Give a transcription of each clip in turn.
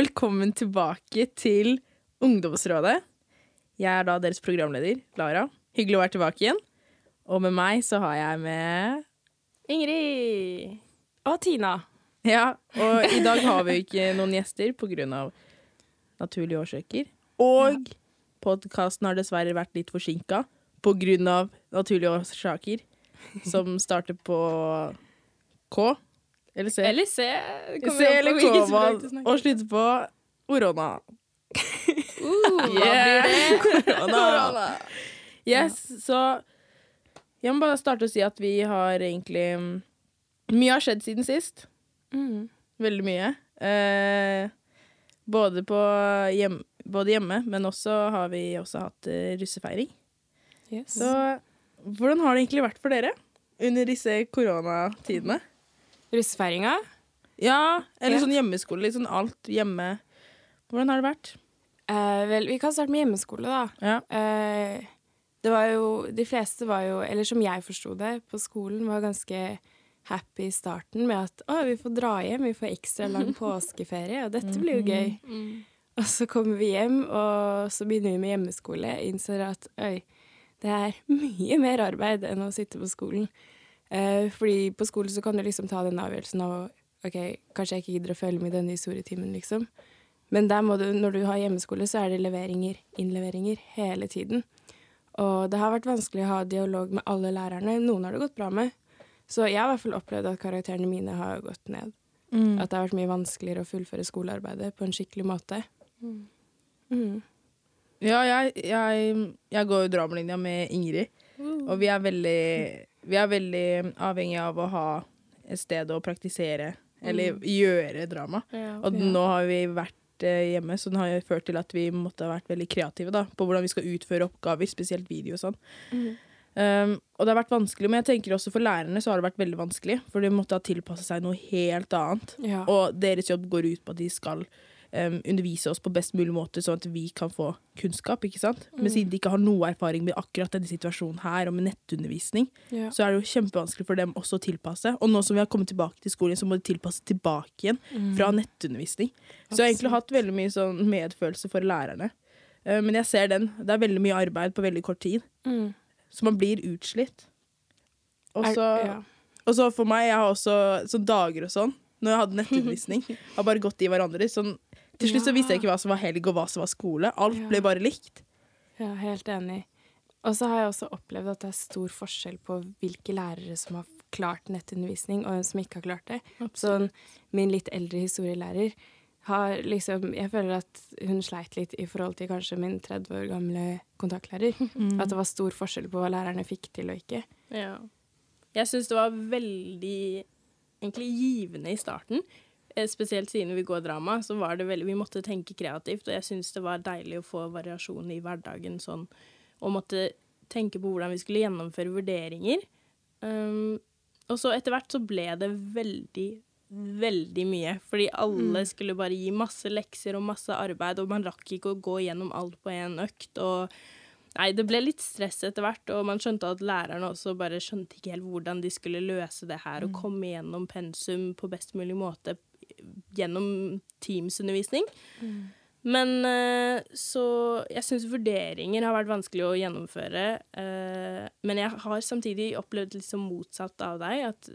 og velkommen tilbake til Ungdomsrådet. Jeg er da deres programleder, Lara. Hyggelig å være tilbake igjen. Og med meg så har jeg med Ingrid. Og Tina. Ja, og i dag har vi ikke noen gjester av naturlige årsaker. Og podkasten har dessverre vært litt forsinka av naturlige årsaker, som starter på K. Eller C. Eller C. C eller kommer an på hvilket K, språk du snakker. og slutter på Orona. Uh, Yeah. Korona. Yes, så jeg må bare starte å si at vi har egentlig Mye har skjedd siden sist. Mm. Veldig mye. Eh, både, på hjem, både hjemme, men også har vi også hatt eh, russefeiring. Yes. Så hvordan har det egentlig vært for dere under disse koronatidene? Russefeiringa? Ja, eller Ja. sånn hjemmeskole. Litt sånn alt hjemme. Hvordan har det vært? Eh, vel, vi kan starte med hjemmeskole, da. Ja. Eh, det var jo De fleste var jo, eller som jeg forsto det, på skolen var ganske happy i starten med at å, vi får dra hjem, vi får ekstra lang påskeferie, og dette blir jo gøy. Og så kommer vi hjem, og så begynner vi med hjemmeskole. Innser at oi, det er mye mer arbeid enn å sitte på skolen. Eh, fordi på skolen så kan du liksom ta den avgjørelsen av OK, kanskje jeg ikke gidder å følge med i denne historietimen, liksom. Men der må du, når du har hjemmeskole, så er det leveringer, innleveringer, hele tiden. Og det har vært vanskelig å ha dialog med alle lærerne. Noen har det gått bra med. Så jeg har i hvert fall opplevd at karakterene mine har gått ned. At det har vært mye vanskeligere å fullføre skolearbeidet på en skikkelig måte. Mm. Ja, jeg, jeg, jeg går jo dramalinja med Ingrid, og vi er veldig Vi er veldig avhengig av å ha et sted å praktisere, eller gjøre drama. Og Ja. nå har vi vært eh, hjemme, så den har ført til at vi måtte ha vært veldig kreative da, på hvordan vi skal utføre oppgaver, spesielt video og sånn. Um, og det har vært vanskelig, men jeg tenker også for lærerne så har det vært veldig vanskelig, for de måtte ha tilpasset seg noe helt annet. Ja. Og deres jobb går ut på at de skal um, undervise oss på best mulig måte, sånn at vi kan få kunnskap. ikke sant? Men siden de ikke har noe erfaring med akkurat denne situasjonen her, og med nettundervisning, Ja. så er det jo kjempevanskelig for dem også å tilpasse. Og nå som vi har kommet tilbake til skolen, så må de tilpasse tilbake igjen fra nettundervisning. Så jeg har egentlig hatt veldig mye sånn medfølelse for lærerne. Uh, men jeg ser den. Det er veldig mye arbeid på veldig kort tid. Mm. Så man blir utslitt. Og så ja. og så for meg, jeg har også sånn dager og sånn, når jeg hadde nettundervisning, har bare gått i hverandre. Sånn, til slutt så visste jeg ikke hva som var helg og hva som var skole. Alt Ja. ble bare likt. Ja, helt enig. Og så har jeg også opplevd at det er stor forskjell på hvilke lærere som har klart nettundervisning, og hvem som ikke har klart det. Sånn, min litt eldre historielærer har liksom Jeg føler at hun sleit litt i forhold til kanskje min 30 år gamle kontaktlærer. At det var stor forskjell på hva lærerne fikk til og ikke. Ja. Jeg syns det var veldig egentlig givende i starten. Eh, Spesielt siden vi går drama, så var det veldig Vi måtte tenke kreativt, og jeg syns det var deilig å få variasjon i hverdagen sånn, og måtte tenke på hvordan vi skulle gjennomføre vurderinger. Um, og så etter hvert så ble det veldig, veldig mye. Fordi alle skulle bare gi masse lekser og masse arbeid, og man rakk ikke å gå gjennom alt på én økt. og Nei, det ble litt stress etter hvert, og man skjønte at lærerne også bare skjønte ikke helt hvordan de skulle løse det her og komme gjennom pensum på best mulig måte gjennom Teams-undervisning. Men eh, så Jeg syns vurderinger har vært vanskelig å gjennomføre. eh, men jeg har samtidig opplevd liksom motsatt av deg, at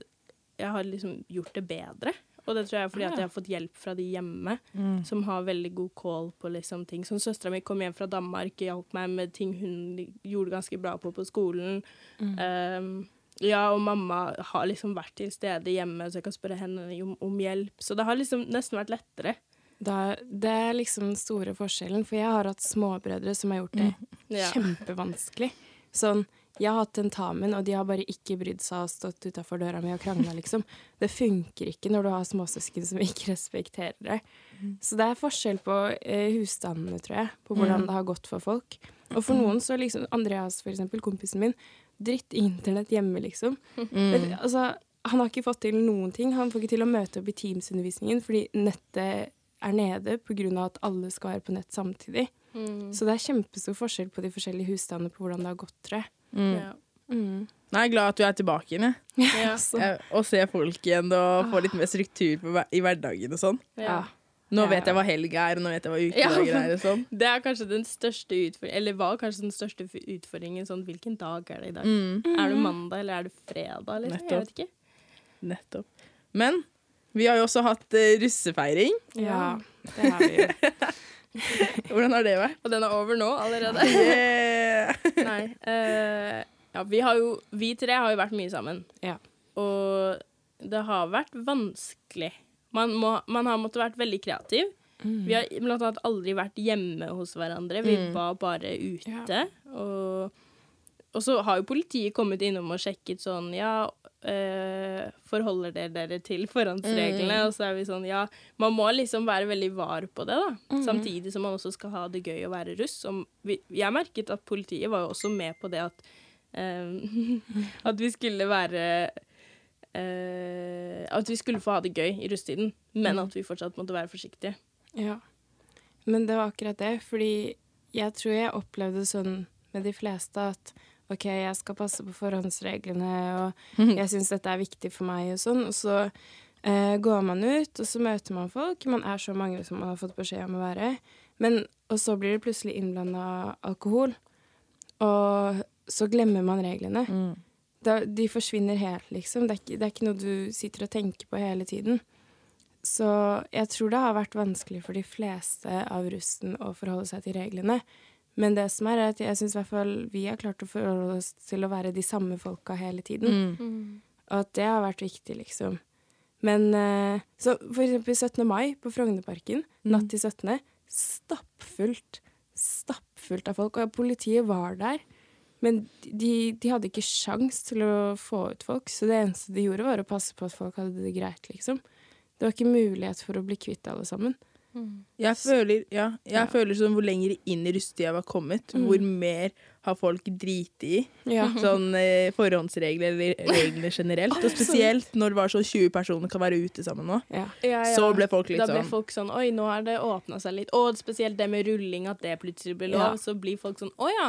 jeg har liksom gjort det bedre. Og det tror jeg er fordi at jeg har fått hjelp fra de hjemme, som har veldig god call på liksom ting. Som søstera mi kom hjem fra Danmark, hjalp meg med ting hun gjorde ganske bra på på skolen. Um, ja, og mamma har liksom vært til stede hjemme, så jeg kan spørre henne om, om hjelp. Så det har liksom nesten vært lettere. Da, det er liksom den store forskjellen, for jeg har hatt småbrødre som har gjort det Ja. kjempevanskelig. Sånn, jeg har hatt tentamen, og de har bare ikke brydd seg og stått utafor døra mi og krangla, liksom. Det funker ikke når du har småsøsken som ikke respekterer deg. Så det er forskjell på eh, husstandene, tror jeg, på hvordan det har gått for folk. Og for noen så liksom Andreas, for eksempel, kompisen min, dritt internett hjemme, liksom. Det, altså, han har ikke fått til noen ting. Han får ikke til å møte opp i Teams-undervisningen fordi nettet er nede pga. at alle skal være på nett samtidig. Så det er kjempestor forskjell på de forskjellige husstandene på hvordan det har gått, tror jeg. Ja. Mm. Nei, jeg er glad at du er tilbake igjen, jeg. Ja. Jeg- Og ser folk igjen og får litt mer struktur på, i hverdagen og sånn. Ja. Nå Ja. vet jeg hva helg er, og nå vet jeg hva ukedager Ja. er og sånn. Det er kanskje den største utfordringen, eller var kanskje den største utfordringen sånn hvilken dag er det i dag? Mm, Er det mandag, eller er det fredag, liksom? Jeg vet ikke. nettopp. Men vi har jo også hatt uh, russefeiring. ja, det har vi jo. Hvordan har det vært? Og den er over nå allerede. Yeah. Nei. Uh, ja, vi har jo Vi tre har jo vært mye sammen. Ja. Og det har vært vanskelig. Man, må, man har måttet vært veldig kreativ. Vi har blant annet aldri vært hjemme hos hverandre. Vi Mm. var bare ute. Og, og så har jo politiet kommet innom og sjekket sånn Ja, øh, forholder dere dere til forhåndsreglene? Mm. Og så er vi sånn Ja, man må liksom være veldig var på det, da. Samtidig som man også skal ha det gøy å være russ. Vi, jeg merket at politiet var jo også med på det at øh, At vi skulle være eh, At vi skulle få ha det gøy i russetiden, men at vi fortsatt måtte være forsiktige. Ja. Men det var akkurat det, fordi jeg tror jeg opplevde sånn med de fleste at OK, jeg skal passe på forhåndsreglene, og jeg syns dette er viktig for meg, og sånn. Og så eh, går man ut, og så møter man folk. Man er så mange som man har fått beskjed om å være. Men, og så blir det plutselig innblanda alkohol, og så glemmer man reglene. Mm. Da, de forsvinner helt, liksom. Det er, ikke, det er ikke noe du sitter og tenker på hele tiden. Så jeg tror det har vært vanskelig for de fleste av russen å forholde seg til reglene. Men det som er, er at jeg syns i hvert fall vi har klart å forholde oss til å være de samme folka hele tiden. Mm. Og at det har vært viktig, liksom. Men eh, så for eksempel 17. mai på Frognerparken, natt til 17. Stappfullt. Stappfullt av folk. Og politiet var der. Men de, de hadde ikke sjans til å få ut folk, så det eneste de gjorde, var å passe på at folk hadde det greit, liksom. Det var ikke mulighet for å bli kvitt alle sammen. Jeg føler, ja, jeg Ja. føler som hvor lenger inn i russetida var kommet, hvor mer har folk driti i. Ja. Sånn eh, forhåndsregler eller regler generelt. Og spesielt når det var sånn 20 personer kan være ute sammen nå. ja. Så ble folk litt Da ble sånn folk sånn Oi, nå har det åpna seg litt. Og spesielt det med rulling, at det plutselig ble lov. Ja. Så blir folk sånn Å ja.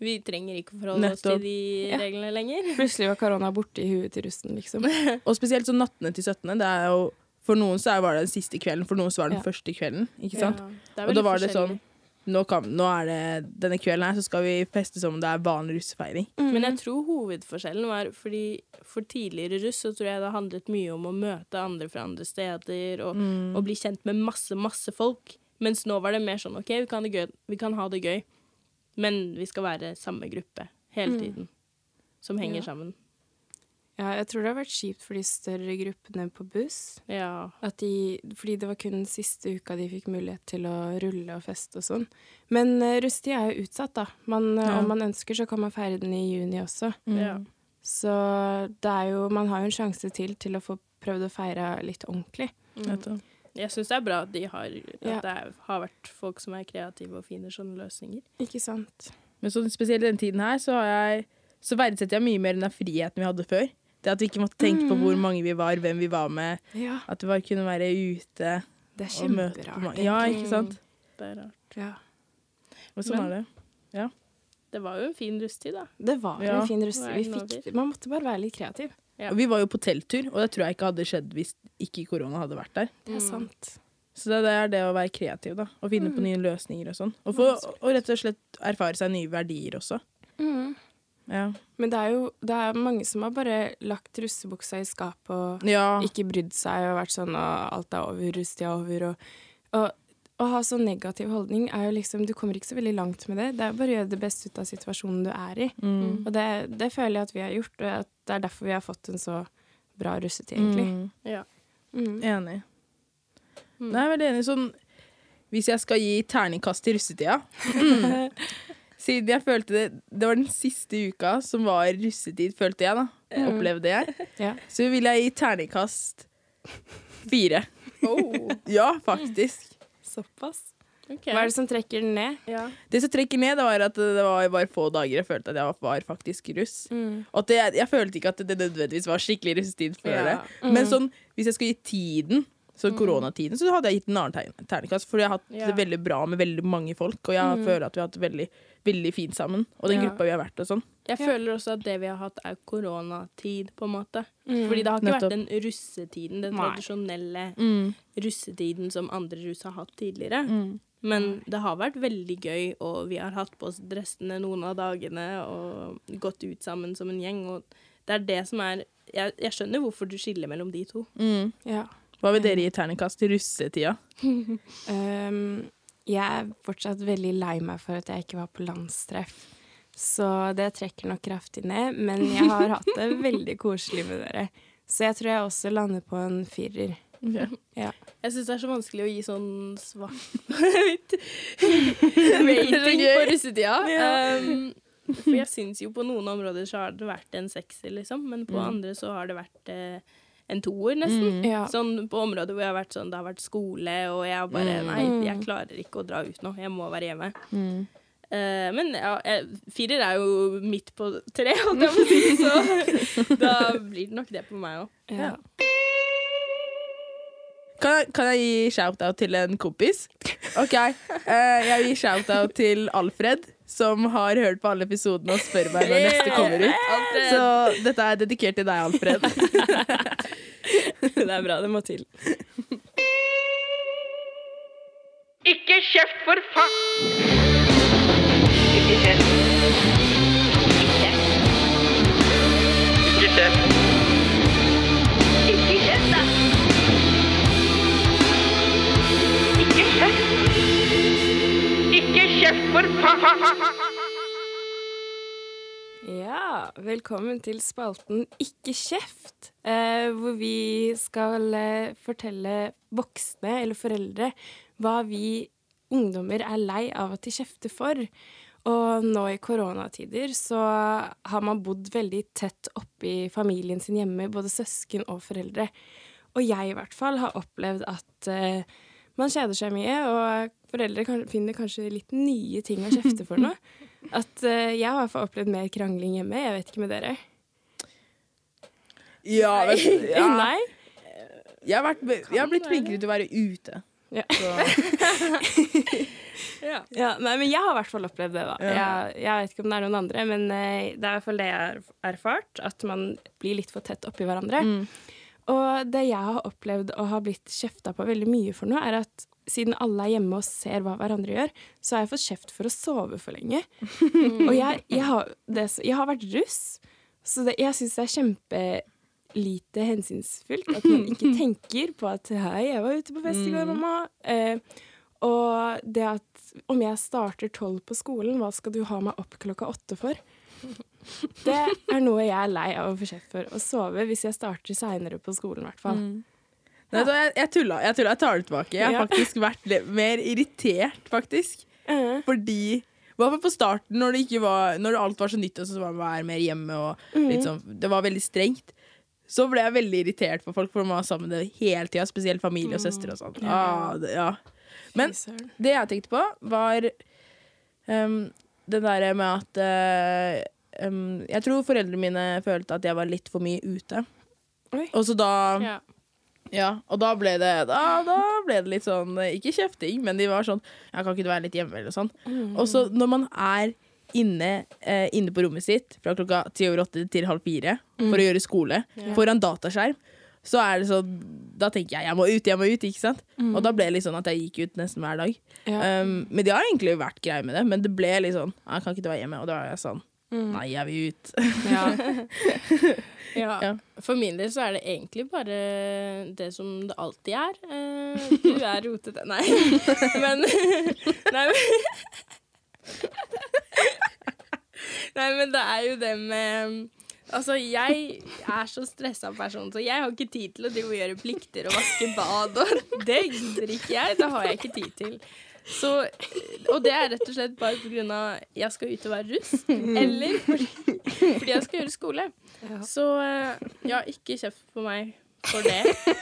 Vi trenger ikke forholde oss til de Ja. reglene lenger. Plutselig var korona borte i huet til russen, liksom. Og spesielt sånn nattene til 17. Det er jo For noen så var det den siste kvelden, for noen så var det den Ja. første kvelden. Ikke sant? Ja, Og da var det sånn nå, kan, nå er det denne kvelden her, så skal vi feste som om det er vanlig russefeiring. Men jeg tror hovedforskjellen var fordi for tidligere russ så tror jeg det handlet mye om å møte andre fra andre steder og, Mm. og bli kjent med masse, masse folk. Mens nå var det mer sånn OK, vi kan, det gøy, vi kan ha det gøy, men vi skal være samme gruppe hele tiden. Som henger Ja. sammen. Ja, jeg tror det har vært kjipt for de større gruppene på buss. Ja. At de, fordi det var kun den siste uka de fikk mulighet til å rulle og feste og sånn. Men uh, russetid er jo utsatt, da. Man, eh, Ja. Om man ønsker, så kan man feire den i juni også. ja. Så det er jo Man har jo en sjanse til til å få prøvd å feire litt ordentlig. Nettopp. Jeg syns det er bra at, de har, at Ja. det er, har vært folk som er kreative og finner sånne løsninger. Ikke sant? Men så, spesielt den tiden her, så, har jeg, så verdsetter jeg mye mer den friheten vi hadde før. Det at vi ikke måtte tenke på hvor mange vi var, hvem vi var med. Ja. At vi bare kunne være ute Det er og møte på mange. Ja, ikke sant? Det er rart. Ja. Og sånn Men- er det. Det var jo en fin rusttid, da. Det var Ja. en fin rusttid. Man måtte bare være litt kreativ. Ja. Og vi var jo på telttur, og det tror jeg ikke hadde skjedd hvis ikke korona hadde vært der. Det er Mm. sant. Så det er det å være kreativ, da. Og finne på nye løsninger og sånn. Og, få, og rett og slett erfare seg nye verdier også. Mm. Ja. Men det er jo det er mange som har bare lagt russebuksa i skapet og ja. ikke brydd seg og vært sånn og alt er over, russetida er over. Og, og å ha sånn negativ holdning er jo liksom Du kommer ikke så veldig langt med det. Det er bare å gjøre det beste ut av situasjonen du er i. Mm. Og det, det føler jeg at vi har gjort, og at det er derfor vi har fått en så bra russetid, egentlig. Mm. Ja. Mm. Enig. Mm. Nei, jeg er veldig enig. Sånn, hvis jeg skal gi terningkast til russetida. Siden jeg følte det Det var den siste uka som var russetid, følte jeg, da. Opplevde jeg. Ja. Så vil jeg gi terningkast fire. Oh, Ja, faktisk. Såpass. Okay. Hva er det som trekker den ned? Ja. Det som trekker ned, var at det var bare få dager jeg følte at jeg var faktisk russ. Og at det, jeg følte ikke at det nødvendigvis var skikkelig russetid før Ja. det. Men sånn, hvis jeg skulle gi tiden, Så koronatiden så hadde jeg gitt en annen ternekast. For jeg har hatt Ja. det veldig bra med veldig mange folk, og jeg føler at vi har hatt veldig, veldig fint sammen. Og den Ja. gruppa vi har vært og sånn. Jeg Ja. føler også at det vi har hatt, er koronatid, på en måte. Mm. Fordi det har ikke Nettopp. vært den russetiden, den Nei. tradisjonelle Mm. russetiden som andre russ har hatt tidligere. Men det har vært veldig gøy, og vi har hatt på oss dressene noen av dagene og gått ut sammen som en gjeng. Og det er det som er Jeg, jeg skjønner hvorfor du skiller mellom de to. Mm. Ja. Hva vil dere gi terningkast til russetida? Um, jeg er fortsatt veldig lei meg for at jeg ikke var på landstreff. Så det trekker nok kraftig ned. Men jeg har hatt det veldig koselig med dere. Så jeg tror jeg også lander på en firer. Ja. Jeg syns det er så vanskelig å gi sånn svart rating på russetida. Um, for jeg syns jo på noen områder så har det vært en sekser, liksom. Men på andre så har det vært eh, en toer, nesten. Ja. Sånn på områder hvor jeg har vært sånn, det har vært skole, og jeg bare bare Nei, jeg klarer ikke å dra ut nå. Jeg må være hjemme. Eh, men ja, firer er jo midt på tre, holdt jeg på å si, så da blir det nok det på meg òg. Ja. Kan kan jeg gi shout-out til en kompis? OK. Uh, jeg gir shout-out til Alfred, som har hørt på alle episodene og spør meg når neste kommer ut. Så dette er dedikert til deg, Alfred. Det er bra. Det må til. Ikke kjeft for faen! Ikke kjeft. Ikke kjeft. Velkommen til spalten Ikke kjeft, eh, hvor vi skal eh, fortelle voksne eller foreldre hva vi ungdommer er lei av at de kjefter for. Og nå i koronatider så har man bodd veldig tett oppi familien sin hjemme, både søsken og foreldre. Og jeg i hvert fall har opplevd at eh, man kjeder seg mye, og foreldre finner kanskje litt nye ting å kjefte for nå. At uh, jeg har i hvert fall opplevd mer krangling hjemme. Jeg vet ikke med dere. Ja, vet ja. Nei? Jeg, har vært, jeg har blitt flinkere til å være ute. Ja. Så, Ja. Ja, nei, men jeg har i hvert fall opplevd det, da. Ja. Jeg, jeg vet ikke om det er noen andre, men uh, det er i hvert fall det jeg har erfart. At man blir litt for tett oppi hverandre. Og det jeg har opplevd og har blitt kjefta på veldig mye for nå, er at siden alle er hjemme og ser hva hverandre gjør, så har jeg fått kjeft for å sove for lenge. og jeg, jeg, har, det, jeg har vært russ, så det, jeg syns det er kjempelite hensynsfullt at man ikke tenker på at 'hei, jeg var ute på fest i går, mamma'. Eh, og det at om jeg starter tolv på skolen, hva skal du ha meg opp klokka åtte for? Det er noe jeg er lei av å få kjeft for. Å sove hvis jeg starter seinere på skolen, i hvert fall. Nei, ja. jeg, jeg tulla. Jeg tulla. Jeg tar det tilbake. Jeg har Ja. faktisk vært litt mer irritert, faktisk. Eh, Fordi i hvert fall på starten, når, det ikke var, når alt var så nytt, og så var man mer hjemme, og litt sånn, det var veldig strengt, så ble jeg veldig irritert på folk, for å var sammen med det hele tida, spesielt familie og søstre og sånn. Ah, ja. Men det jeg tenkte på, var um, det derre med at eh, um, Jeg tror foreldrene mine følte at jeg var litt for mye ute. Oi. Og så da Ja. ja, og da ble det da, da ble det litt sånn eh, Ikke kjefting, men de var sånn Ja, kan ikke du være litt hjemme, eller sånn. Og så når man er inne, eh, inne på rommet sitt fra klokka ti over åtte til halv fire for å gjøre skole, foran dataskjerm, så er det sånn Da tenker jeg jeg må ut, jeg må ut, ikke sant? Og da ble det litt sånn at jeg gikk ut nesten hver dag. Ja. Um, men de har egentlig vært greie med det, men det ble litt sånn Jeg Kan ikke du være hjemme? Og da var jeg sånn Nei, jeg vil ut. Ja. Ja. For min del så er det egentlig bare det som det alltid er. Uh, du er rotete Nei. Men Nei, men Nei, men det er jo det med Altså, jeg er så stressa person, så jeg har ikke tid til å gjøre plikter og vaske bad, og det gidder ikke jeg. Det har jeg ikke tid til. Så, og det er rett og slett bare av jeg skal ut og være russ, eller fordi, fordi jeg skal gjøre skole. Ja. Så eh, ja, ikke kjeft på meg for det.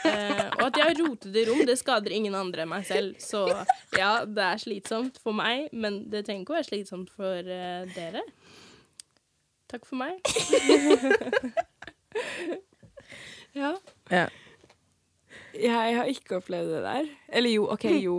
Eh, og at jeg har rotete rom, det skader ingen andre enn meg selv. Så ja, det er slitsomt for meg, men det trenger ikke å være slitsomt for uh, dere. Takk for meg. ja. Ja. Jeg har ikke opplevd det der. Eller jo, OK, jo.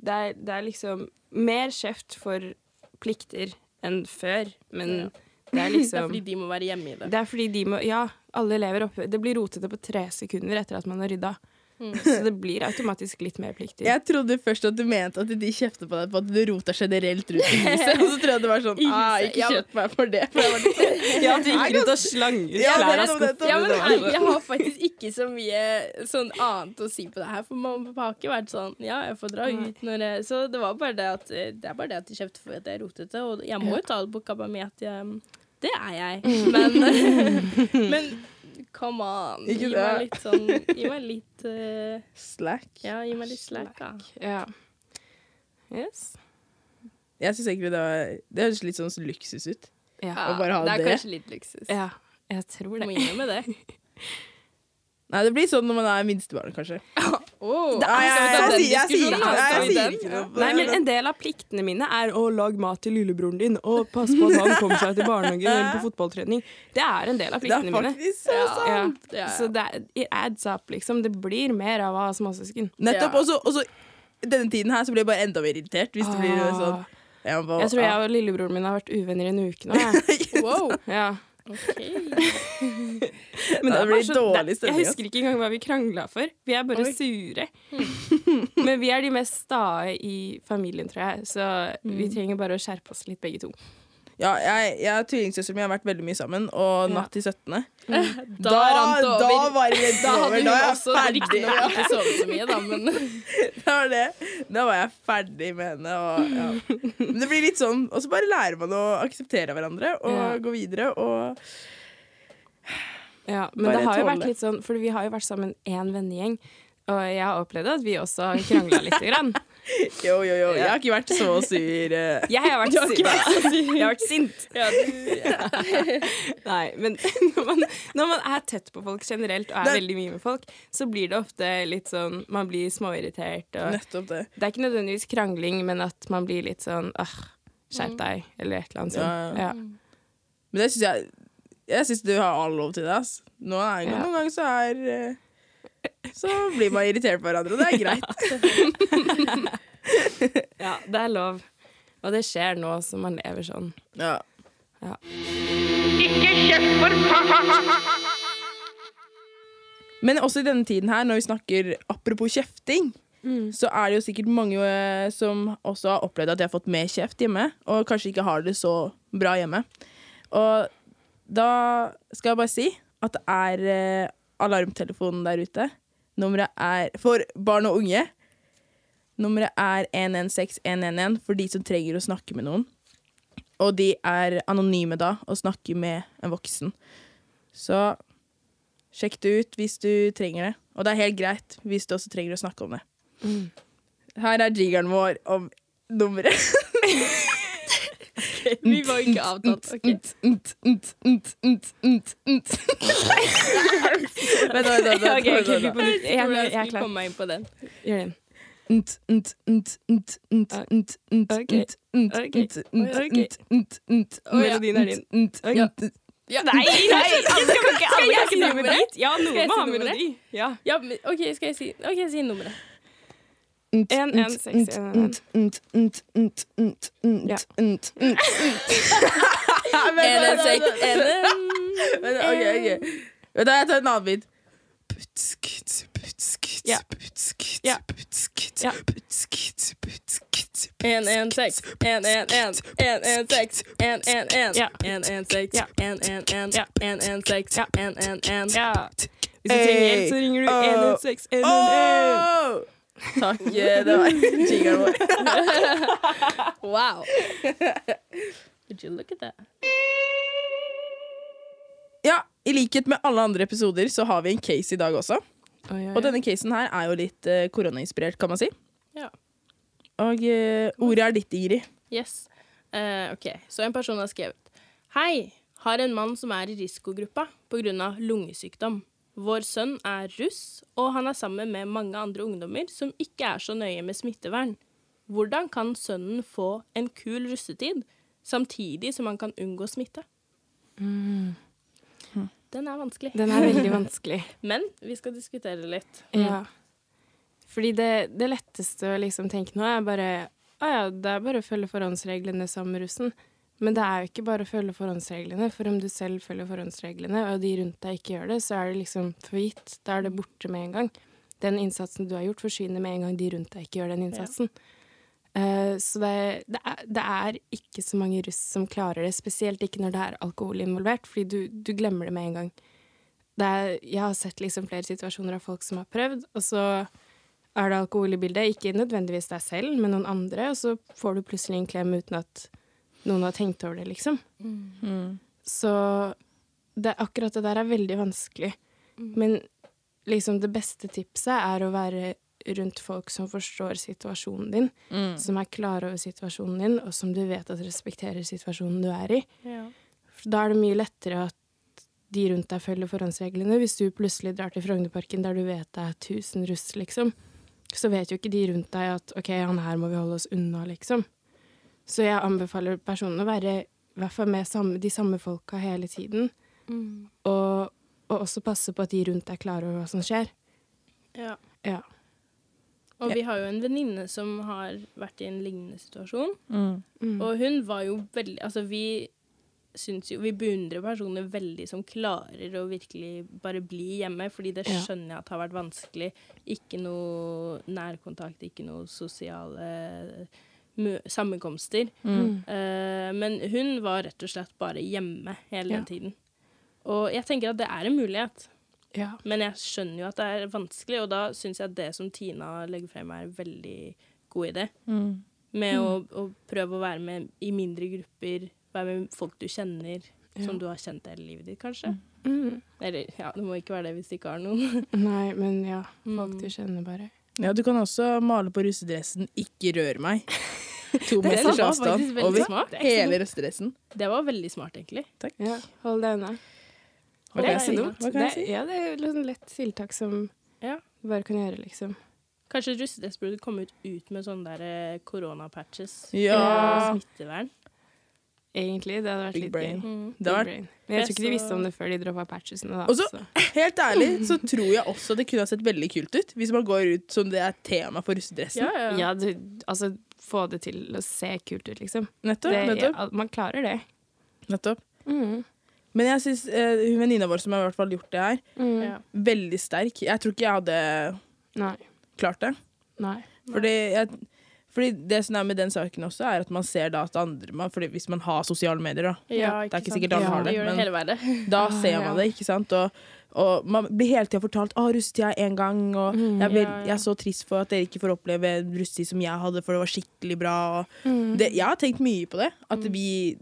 Det er, det er liksom mer kjeft for plikter enn før, men det er Det er liksom fordi de må være hjemme i det. Det er fordi de må Ja, alle elever oppe Det blir rotete på tre sekunder etter at man har rydda. Mm. Så det blir automatisk litt mer plikter. Jeg trodde først at du mente at de kjefter på deg på at du roter generelt rundt i huset. Og så tror jeg det var sånn ah, Ikke kjeft meg for det. For jeg var litt sånn, Ja, at du gikk rundt og slang ut Ja, klær av nettopp, nettopp. skuffen. Ja, men Det var ærlig, så- jeg har faktisk ikke så mye sånn annet å si på det her. For mamma og pappa har ikke vært sånn Ja, jeg får dra ut når jeg Så det var bare det at Det er bare det at de kjefter for at jeg er rotete. Og jeg må jo ta det på kabba mi at jeg Det er jeg. Men, men come on. Ikke Gi det. meg litt sånn Gi meg litt uh, Slack. Ja, gi meg litt slack, da. Ja. Yes. Jeg syns egentlig det var Det høres litt sånn luksus ut. Ja. Å bare ha det er det. kanskje litt luksus. ja. Jeg tror det. Må innrømme det. Nei, det blir sånn når man er minstebarn, kanskje. Oh, Nei, jeg, jeg, jeg, sier ikke noe. Skal Jeg sier ikke noe. Nei, men En del av pliktene mine er å lage mat til lillebroren din og passe på at han kommer seg til barnehagen eller på fotballtrening. Det er en del av pliktene mine. Det er pliktene mine. faktisk så sant. Ja. Ja, Så det er, it adds up, liksom. Det blir mer av å ha småsøsken. Nettopp. Og så- denne tiden her så blir jeg bare enda mer irritert. Hvis det blir sånn Ah. jeg, bare, Jeg tror jeg og lillebroren min har vært uvenner i en uke nå. Jeg. Wow. Ja. OK. Men det blir bare så- dårlig stemning, Jeg husker ikke engang hva vi krangla for. Vi er bare Oi. sure. Men vi er de mest stae i familien, tror jeg. Så vi trenger bare å skjerpe oss litt, begge to. Ja, jeg, jeg og tvillingsøsteren min har vært veldig mye sammen, og natt til 17. Da, Da, rant det da var det Da hadde hun jeg også ferdig. riktignok ikke sovet så mye, da, men Da var, det. da var jeg ferdig med henne. Og, ja. Men det blir litt sånn Og så bare lærer man å akseptere hverandre og Ja. gå videre. Og Ja, men det har jo vært litt sånn, for vi har jo vært sammen én vennegjeng. Og jeg har opplevd at vi også har krangla lite grann. jo, jo, jo. Jeg har ikke vært så sur. eh. Jeg har vært, sint. Jeg har vært sint. ja, du, Nei, men når man, når man er tett på folk generelt og er Det- veldig mye med folk, så blir det ofte litt sånn Man blir småirritert. Og Nettopp det. det er ikke nødvendigvis krangling, men at man blir litt sånn åh, skjerp deg, eller et eller annet sånt. ja. Ja. Men det syns jeg Jeg syns du har all lov til det. ass. Noen, Ja. noen ganger så er eh, Så blir man irritert på hverandre, og det er greit. ja, det er lov. Og det skjer nå som man lever sånn. Ja. Ikke kjeft for! Men også i denne tiden her, når vi snakker apropos kjefting, så er det jo sikkert mange eh, som også har opplevd at de har fått mer kjeft hjemme, og kanskje ikke har det så bra hjemme. Og da skal jeg bare si at det er eh, alarmtelefonen der ute. Nummeret er for barn og unge. Nummeret er 116111 for de som trenger å snakke med noen. Og de er anonyme da, og snakker med en voksen. Så sjekk det ut hvis du trenger det. Og det er helt greit hvis du også trenger å snakke om det. Her er jiggeren vår om nummeret. vi var ikke avtalt. OK. Vent, vent, vent, vent. Vent, vent, vent, vent, vent. Jeg, er klar. komme meg inn på den. Gjør den. Vent, vent, vent, vent, vent, vent, vent, vent, vent, vent, vent, vent, vent, vent. Melodien er din. vent, vent. Ja. Nei, nei, alle kan ikke alle si drive med nummeret? Ja, noen må ha melodi. Ja. Ja, OK, skal jeg si OK, si nummeret. Vent, En, en, vent, seks, en, en. vent, vent, vent, vent, vent, vent, Ja. vent, vent, vent. Ja, vent, En, en, vent, seks, vent, en, en. vent, OK, OK. Du, jeg tar en annen bit. Ja. Ja. Ja. En, en, seks, en, en, en, en, en, seks, en, en, en, Ja. en, en, seks, Ja. en, en, en, Ja. en, en, seks, Ja. en, en, en. Ja. Hvis du trenger hjelp, så ringer du Hey. 116 111. Åh! Takk, eh, det var jiggeren vår. Wow. Would you look at that? I likhet med alle andre episoder så har vi en case i dag også. Oi, oi, Og denne casen her er jo litt eh, koronainspirert, kan man si. Ja. Og eh, ordet er ditt, Ingrid. Yes. Eh, ok, så en person har skrevet Hei, har en mann som er i risikogruppa pga. lungesykdom. Vår sønn er russ, og han er sammen med mange andre ungdommer som ikke er så nøye med smittevern. Hvordan kan sønnen få en kul russetid, samtidig som han kan unngå smitte? Den er vanskelig. Den er veldig vanskelig. Men vi skal diskutere litt. Ja. Fordi det, det letteste å liksom tenke nå er bare Å ja, det er bare å følge forhåndsreglene sammen med russen. Men det er jo ikke bare å følge forhåndsreglene, for om du selv følger forhåndsreglene, og de rundt deg ikke gjør det, så er det liksom forgitt. Da er det borte med en gang. Den innsatsen du har gjort, forsvinner med en gang de rundt deg ikke gjør den innsatsen. Eh, så det, det, er, det er ikke så mange russ som klarer det, spesielt ikke når det er alkohol involvert, fordi du, du glemmer det med en gang. Det er, jeg har sett liksom flere situasjoner av folk som har prøvd, og så er det alkohol i bildet. Ikke nødvendigvis deg selv, men noen andre, og så får du plutselig en klem uten at noen har tenkt over det, liksom. Mm. Så det, akkurat det der er veldig vanskelig. Men liksom det beste tipset er å være rundt folk som forstår situasjonen din, Mm. som er klare over situasjonen din, og som du vet at respekterer situasjonen du er i. Ja. Da er det mye lettere at de rundt deg følger forhåndsreglene. Hvis du plutselig drar til Frognerparken der du vet det er 1000 russ, liksom, så vet jo ikke de rundt deg at OK, han her må vi holde oss unna, liksom. Så jeg anbefaler personen å være i hvert fall med samme, de samme folka hele tiden, og, og også passe på at de rundt deg er klar over hva som skjer. Ja. Ja. Og vi har jo en venninne som har vært i en lignende situasjon. Mm. Mm. Og hun var jo veldig Altså, vi syns jo Vi beundrer personer veldig som klarer å virkelig bare bli hjemme, fordi det skjønner jeg at har vært vanskelig. Ikke noe nærkontakt, ikke noe sosiale sammenkomster. Mm. Uh, men hun var rett og slett bare hjemme hele Ja. den tiden. Og jeg tenker at det er en mulighet, Ja. men jeg skjønner jo at det er vanskelig, og da syns jeg at det som Tina legger frem, er en veldig god idé. Mm. Med å, å prøve å være med i mindre grupper, være med folk du kjenner, Ja. som du har kjent hele livet ditt, kanskje. Mm. Eller ja, det må ikke være det hvis du ikke har noen. Nei, men ja. Folk Mm. du kjenner bare. Ja, du kan også male på russedressen 'Ikke rør meg'. To meters avstand over smart. hele russedressen. Det var veldig smart, egentlig. Ja, hold deg unna. Hva Det er ikke dumt. Det, ja, det er et lett tiltak som Ja. bare kan gjøre, liksom. Kanskje russedress burde komme ut, ut med sånne der eh, koronapatches. Ja. Og Smittevern. Egentlig. Det hadde vært Big litt brain. gøy. Mm. Det brain. Men jeg tror ikke de visste om det før de droppa patchesene. Da, Og så- så. Helt ærlig så tror jeg også det kunne ha sett veldig kult ut hvis man går ut som det er tema for russedressen. Ja, ja. Ja, du, altså få det til å se kult ut, liksom. Nettopp. Det, nettopp, ja, man klarer det. nettopp. Mm. Men jeg syns uh, hun venninna vår som har i hvert fall gjort det her, Mm. Ja. veldig sterk. Jeg tror ikke jeg hadde Nei. klart det. Nei. Fordi, jeg, fordi det som er med den saken også, er at man ser da at andre man, fordi Hvis man har sosiale medier, da, Ja, det er ikke sant? sikkert alle Ja. har det, Det gjør det men hele verden. da Ah, ser ja. man det, ikke sant? Og, og man blir hele tida fortalt 'Å, russetida én gang', og Mm. jeg, er vel, Ja, ja. jeg er så trist for at dere ikke får oppleve russetid som jeg hadde, for det var skikkelig bra. Og Mm. det, jeg har tenkt mye på det. At vi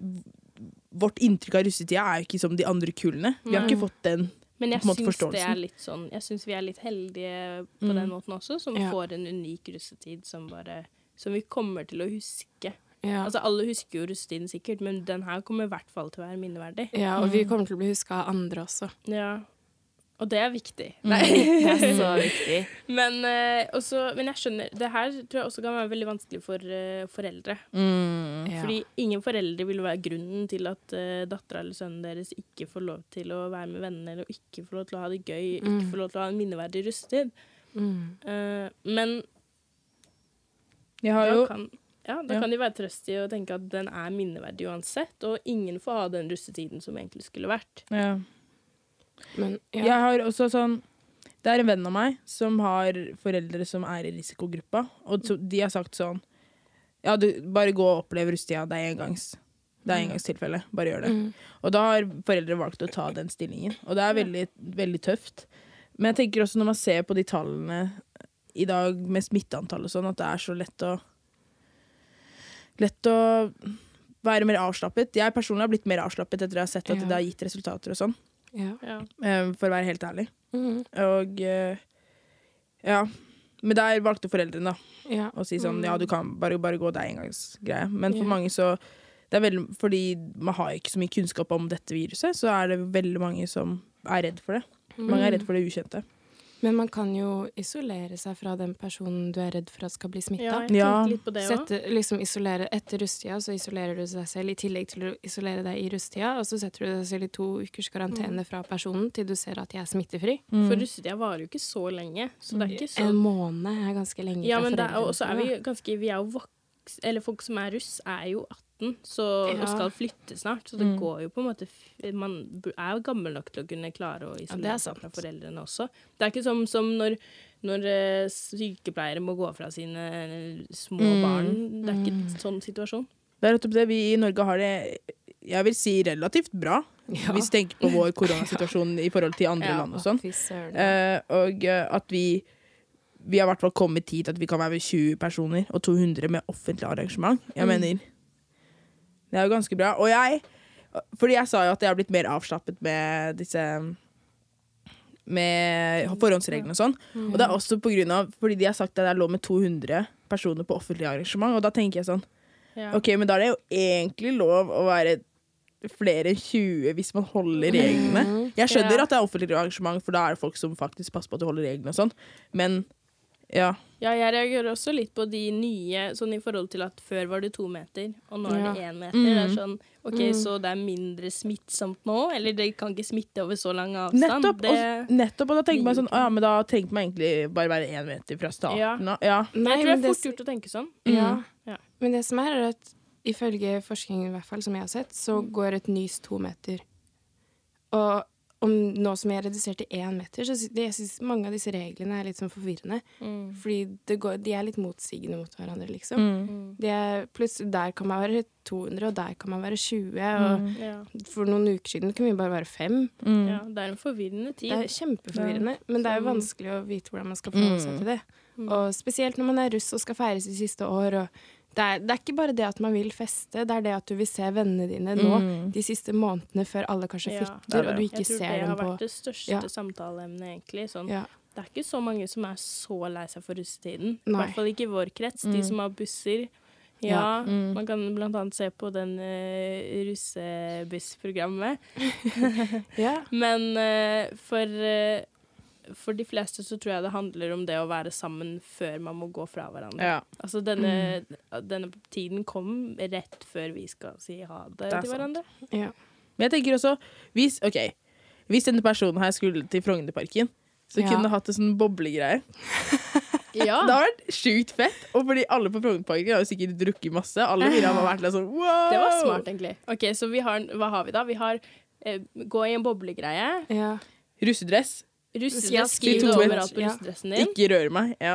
Vårt inntrykk av russetida er jo ikke som de andre kullene. Vi har ikke fått den. Men jeg på måte syns det forståelsen. er litt sånn Jeg syns vi er litt heldige på Mm. den måten også, som Ja. får en unik russetid som bare Som vi kommer til å huske. Ja. Altså Alle husker jo russetiden sikkert, men den her kommer i hvert fall til å være minneverdig. ja, og vi kommer til å bli huska av andre også. Ja. Og det er viktig. Det er så viktig. Men, uh, også, men jeg skjønner Det her tror jeg også kan være veldig vanskelig for uh, foreldre. Ja. Fordi ingen foreldre vil være grunnen til at uh, dattera eller sønnen deres ikke får lov til å være med venner, eller ikke får lov til å ha det gøy, ikke Mm. får lov til å ha en minneverdig rustetid. Mm. Eh, men Jeg har jo kan, ja, da Ja. kan de være trøst i å tenke at den er minneverdig uansett, og ingen får ha den russetiden som egentlig skulle vært. ja. Men ja. Jeg har også sånn Det er en venn av meg som har foreldre som er i risikogruppa, og så, de har sagt sånn Ja, du, bare gå og opplev russetida. Det er engangs. Det er engangstilfelle. Bare gjør det. Mm. Og da har foreldre valgt å ta den stillingen. Og det er veldig, veldig tøft. Men jeg tenker også når man ser på de tallene i dag med smitteantall og sånn, at det er så lett å Lett å være mer avslappet. Jeg personlig har blitt mer avslappet etter at jeg har sett at Ja. det har gitt resultater og sånn, Ja. Eh, for å være helt ærlig. Mm. Og eh, ja. Men der valgte foreldrene da ja. å si sånn ja, du kan bare, bare gå, det er engangsgreie. Men for mange så det er veldig, Fordi man har ikke så mye kunnskap om dette viruset, så er det veldig mange som er redd for det. Mange er redd for det ukjente. Men man kan jo isolere seg fra den personen du er redd for at skal bli smitta. Ja. Sette, liksom isolere Etter russetida så isolerer du deg selv i tillegg til å isolere deg i russetida, og så setter du deg selv i to ukers karantene fra personen til du ser at de er smittefri. For russetida varer jo ikke så lenge, så det er ikke så En måned er ganske lenge Ja, men er, og så er vi ganske Vi er jo voks... Eller folk som er russ, er jo 18 så, Ja. og skal flytte snart. Så det Mm. går jo på en måte Man er jo gammel nok til å kunne klare å isolere ja, seg fra foreldrene også. Det er ikke som, som når, når eh, sykepleiere må gå fra sine eh, små Mm. barn. Det er ikke Mm. en sånn situasjon. Det er nettopp det. Vi i Norge har det jeg vil si relativt bra, Ja. hvis vi tenker på vår koronasituasjon i forhold til andre Ja, land og sånn. Eh, og at vi Vi har i hvert fall kommet hit at vi kan være 20 personer og 200 med offentlig arrangement. Jeg Mm. mener Det er jo ganske bra. Og jeg Fordi jeg sa jo at jeg har blitt mer avslappet med disse med forhåndsreglene og sånn. Og det er også på grunn av Fordi de har sagt at det er lov med 200 personer på offentlig arrangement. Og da tenker jeg sånn Ja. OK, men da er det jo egentlig lov å være flere enn 20 hvis man holder reglene. Jeg skjønner Ja. at det er offentlig arrangement, for da er det folk som faktisk passer på at du holder reglene og sånn, men ja. Ja, jeg reagerer også litt på de nye, sånn i forhold til at før var det to meter, og nå er det én meter. Det er Mm. sånn, ok, Mm. så det er mindre smittsomt nå? Eller det kan ikke smitte over så lang avstand? Nettopp, det, og, nettopp, og da tenker man sånn, ja, men da tenker man egentlig bare være én meter fra starten Ja. av. Ja. Nei, jeg tror det er det- fort gjort å tenke sånn. Ja. Ja. Men det som er, er at ifølge forskningen i hvert fall, som jeg har sett, så går et nys to meter. Og om nå som jeg er redusert til én meter, så sy- jeg synes mange av disse reglene er litt sånn forvirrende. Mm. Fordi det går, de er litt motsigende mot hverandre, liksom. Mm. De er, plutselig, der kan man være 200, og der kan man være 20. Og Mm. Ja. for noen uker siden kunne vi bare være fem. Mm. ja, det er en forvirrende tid. Det er kjempeforvirrende, men det er jo Sånn. vanskelig å vite hvordan man skal forholde seg Mm. til det. Mm. Og spesielt når man er russ og skal feire i siste år. Og det, er, det er ikke bare det at man vil feste, det er det at du vil se vennene dine nå Mm. de siste månedene før alle kanskje Ja, og du ikke ser dem på jeg tror det har vært det største Ja. samtaleemnet, egentlig. Sånn. ja. Det er ikke så mange som er så lei seg for russetiden. I hvert fall ikke i vår krets. De Mm. som har busser. Ja, Ja. Mm. man kan blant annet se på den uh, russebussprogrammet. ja. Men uh, for, eh, for de fleste så tror jeg det handler om det å være sammen før man må gå fra hverandre. Ja. Altså denne, denne tiden kom rett før vi skal si ha det, Det til hverandre. ja. Men jeg tenker også, hvis, ok, hvis denne personen her skulle til Frognerparken, så Ja. kunne det hatt en sånn boblegreie. Ja. Det har vært sjukt fett. Og fordi alle på Frognerparken har jo sikkert drukket masse. Alle ville har vært litt sånn wow! Det var smart, egentlig. Ok, Så vi har, hva har vi da? Vi har eh, gå i en boblegreie. ja. Russedress. Ja, Russedress, skriv skriv to overalt på russedressen din. Ikke røre meg. Ja.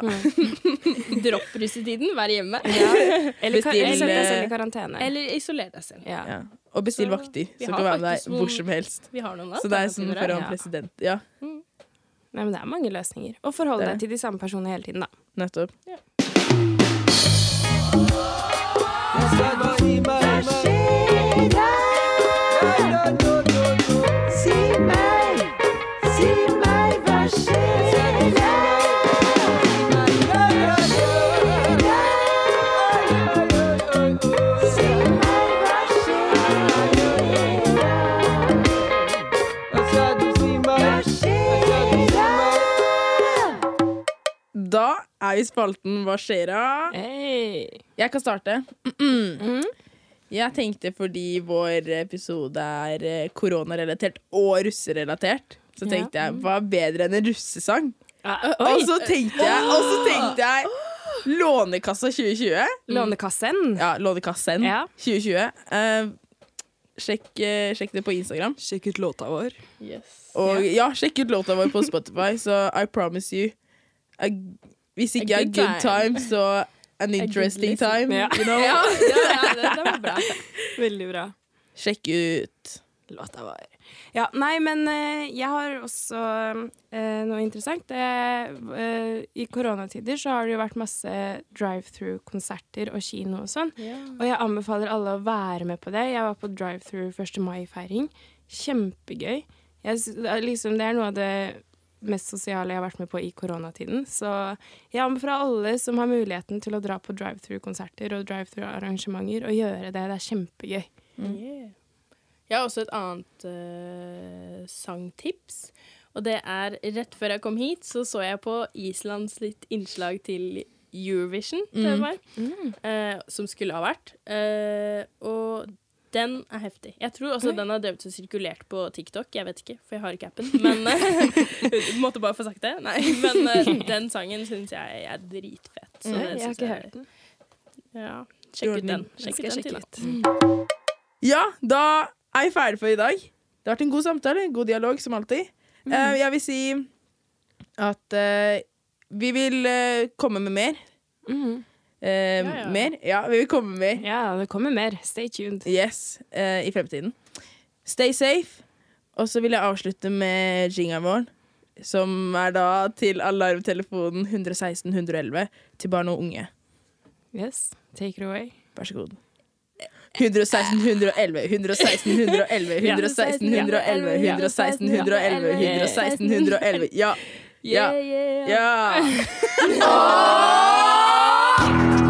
Dropp russetiden, vær hjemme. Eller, ka- Bestill, eller sett deg selv eh, i karantene. Eller isoler deg selv. ja. Ja. Og bestill Så vakter, så, kan være med deg hvor som helst. Vi har noen Så det er sånn for å foran en president. Ja, Nei, men det er mange løsninger. Og forholde deg til de samme personene hele tiden, da. nettopp. Da spalten Hva skjer da? Hey. Jeg kan starte. Mm. Jeg tenkte fordi vår episode er eh, koronarelatert og russerelatert, så Ja. tenkte jeg hva er bedre enn en russesang? Oi. Og så tenkte jeg, og så tenkte jeg Lånekassa 2020. Lånekassen. Ja, Lånekassen Ja. 2020. Uh, sjekk, uh, sjekk det på Instagram. Sjekk ut låta vår. Yes. Og ja, sjekk ut låta vår på Spotify, så I promise you a, Hvis ikke er good time. så an interesting time. Ja. You know? Ja, ja, ja det, det var bra. Veldig bra. Sjekk ut. Låta vår. Ja, nei, men eh, jeg har også eh, noe interessant. Det, eh, I koronatider så har det jo vært masse drive-through-konserter og kino og sånn. Og jeg anbefaler alle å være med på det. Jeg var på drive-through 1. mai-feiring. Kjempegøy. Jeg, liksom, det er noe av det mest sosiale jeg har vært med på i koronatiden. Så jeg anbefaler alle som har muligheten til å dra på drive-through-konserter og drive-through-arrangementer, å gjøre det. Det er kjempegøy. Yeah. Jeg har også et annet uh, sangtips. Og det er rett før jeg kom hit, så så jeg på Islands litt innslag til Eurovision, mm. det var, Mm. uh, som skulle ha vært. Uh, og den er heftig. Jeg tror også den har drevet og sirkulert på TikTok. Jeg vet ikke, for jeg har ikke appen. Men eh, Måtte bare få sagt det. Nei, men eh, den sangen syns jeg er dritfett. Så Nei, jeg har ikke hørt den. Ja, sjekk ut den. Sjekk ut den til, da. Ja, da er jeg ferdig for i dag. Det har vært en god samtale, en god dialog, som alltid. Uh, jeg vil si at uh, vi vil uh, komme med mer. Mhm. Eh, Ja, ja. Mer? Ja, vi vil komme mer. Ja, det kommer mer. Stay tuned. Yes, eh, i fremtiden. Stay safe. Og så vil jeg avslutte med jingeren vår, som er da til alarmtelefonen 116 111 til barn og unge. Yes, take it away. Vær så god. 116 111, 116 111, 116 111, 116 111, 116 111. Ja. Ja. Ja. Ja. Bye.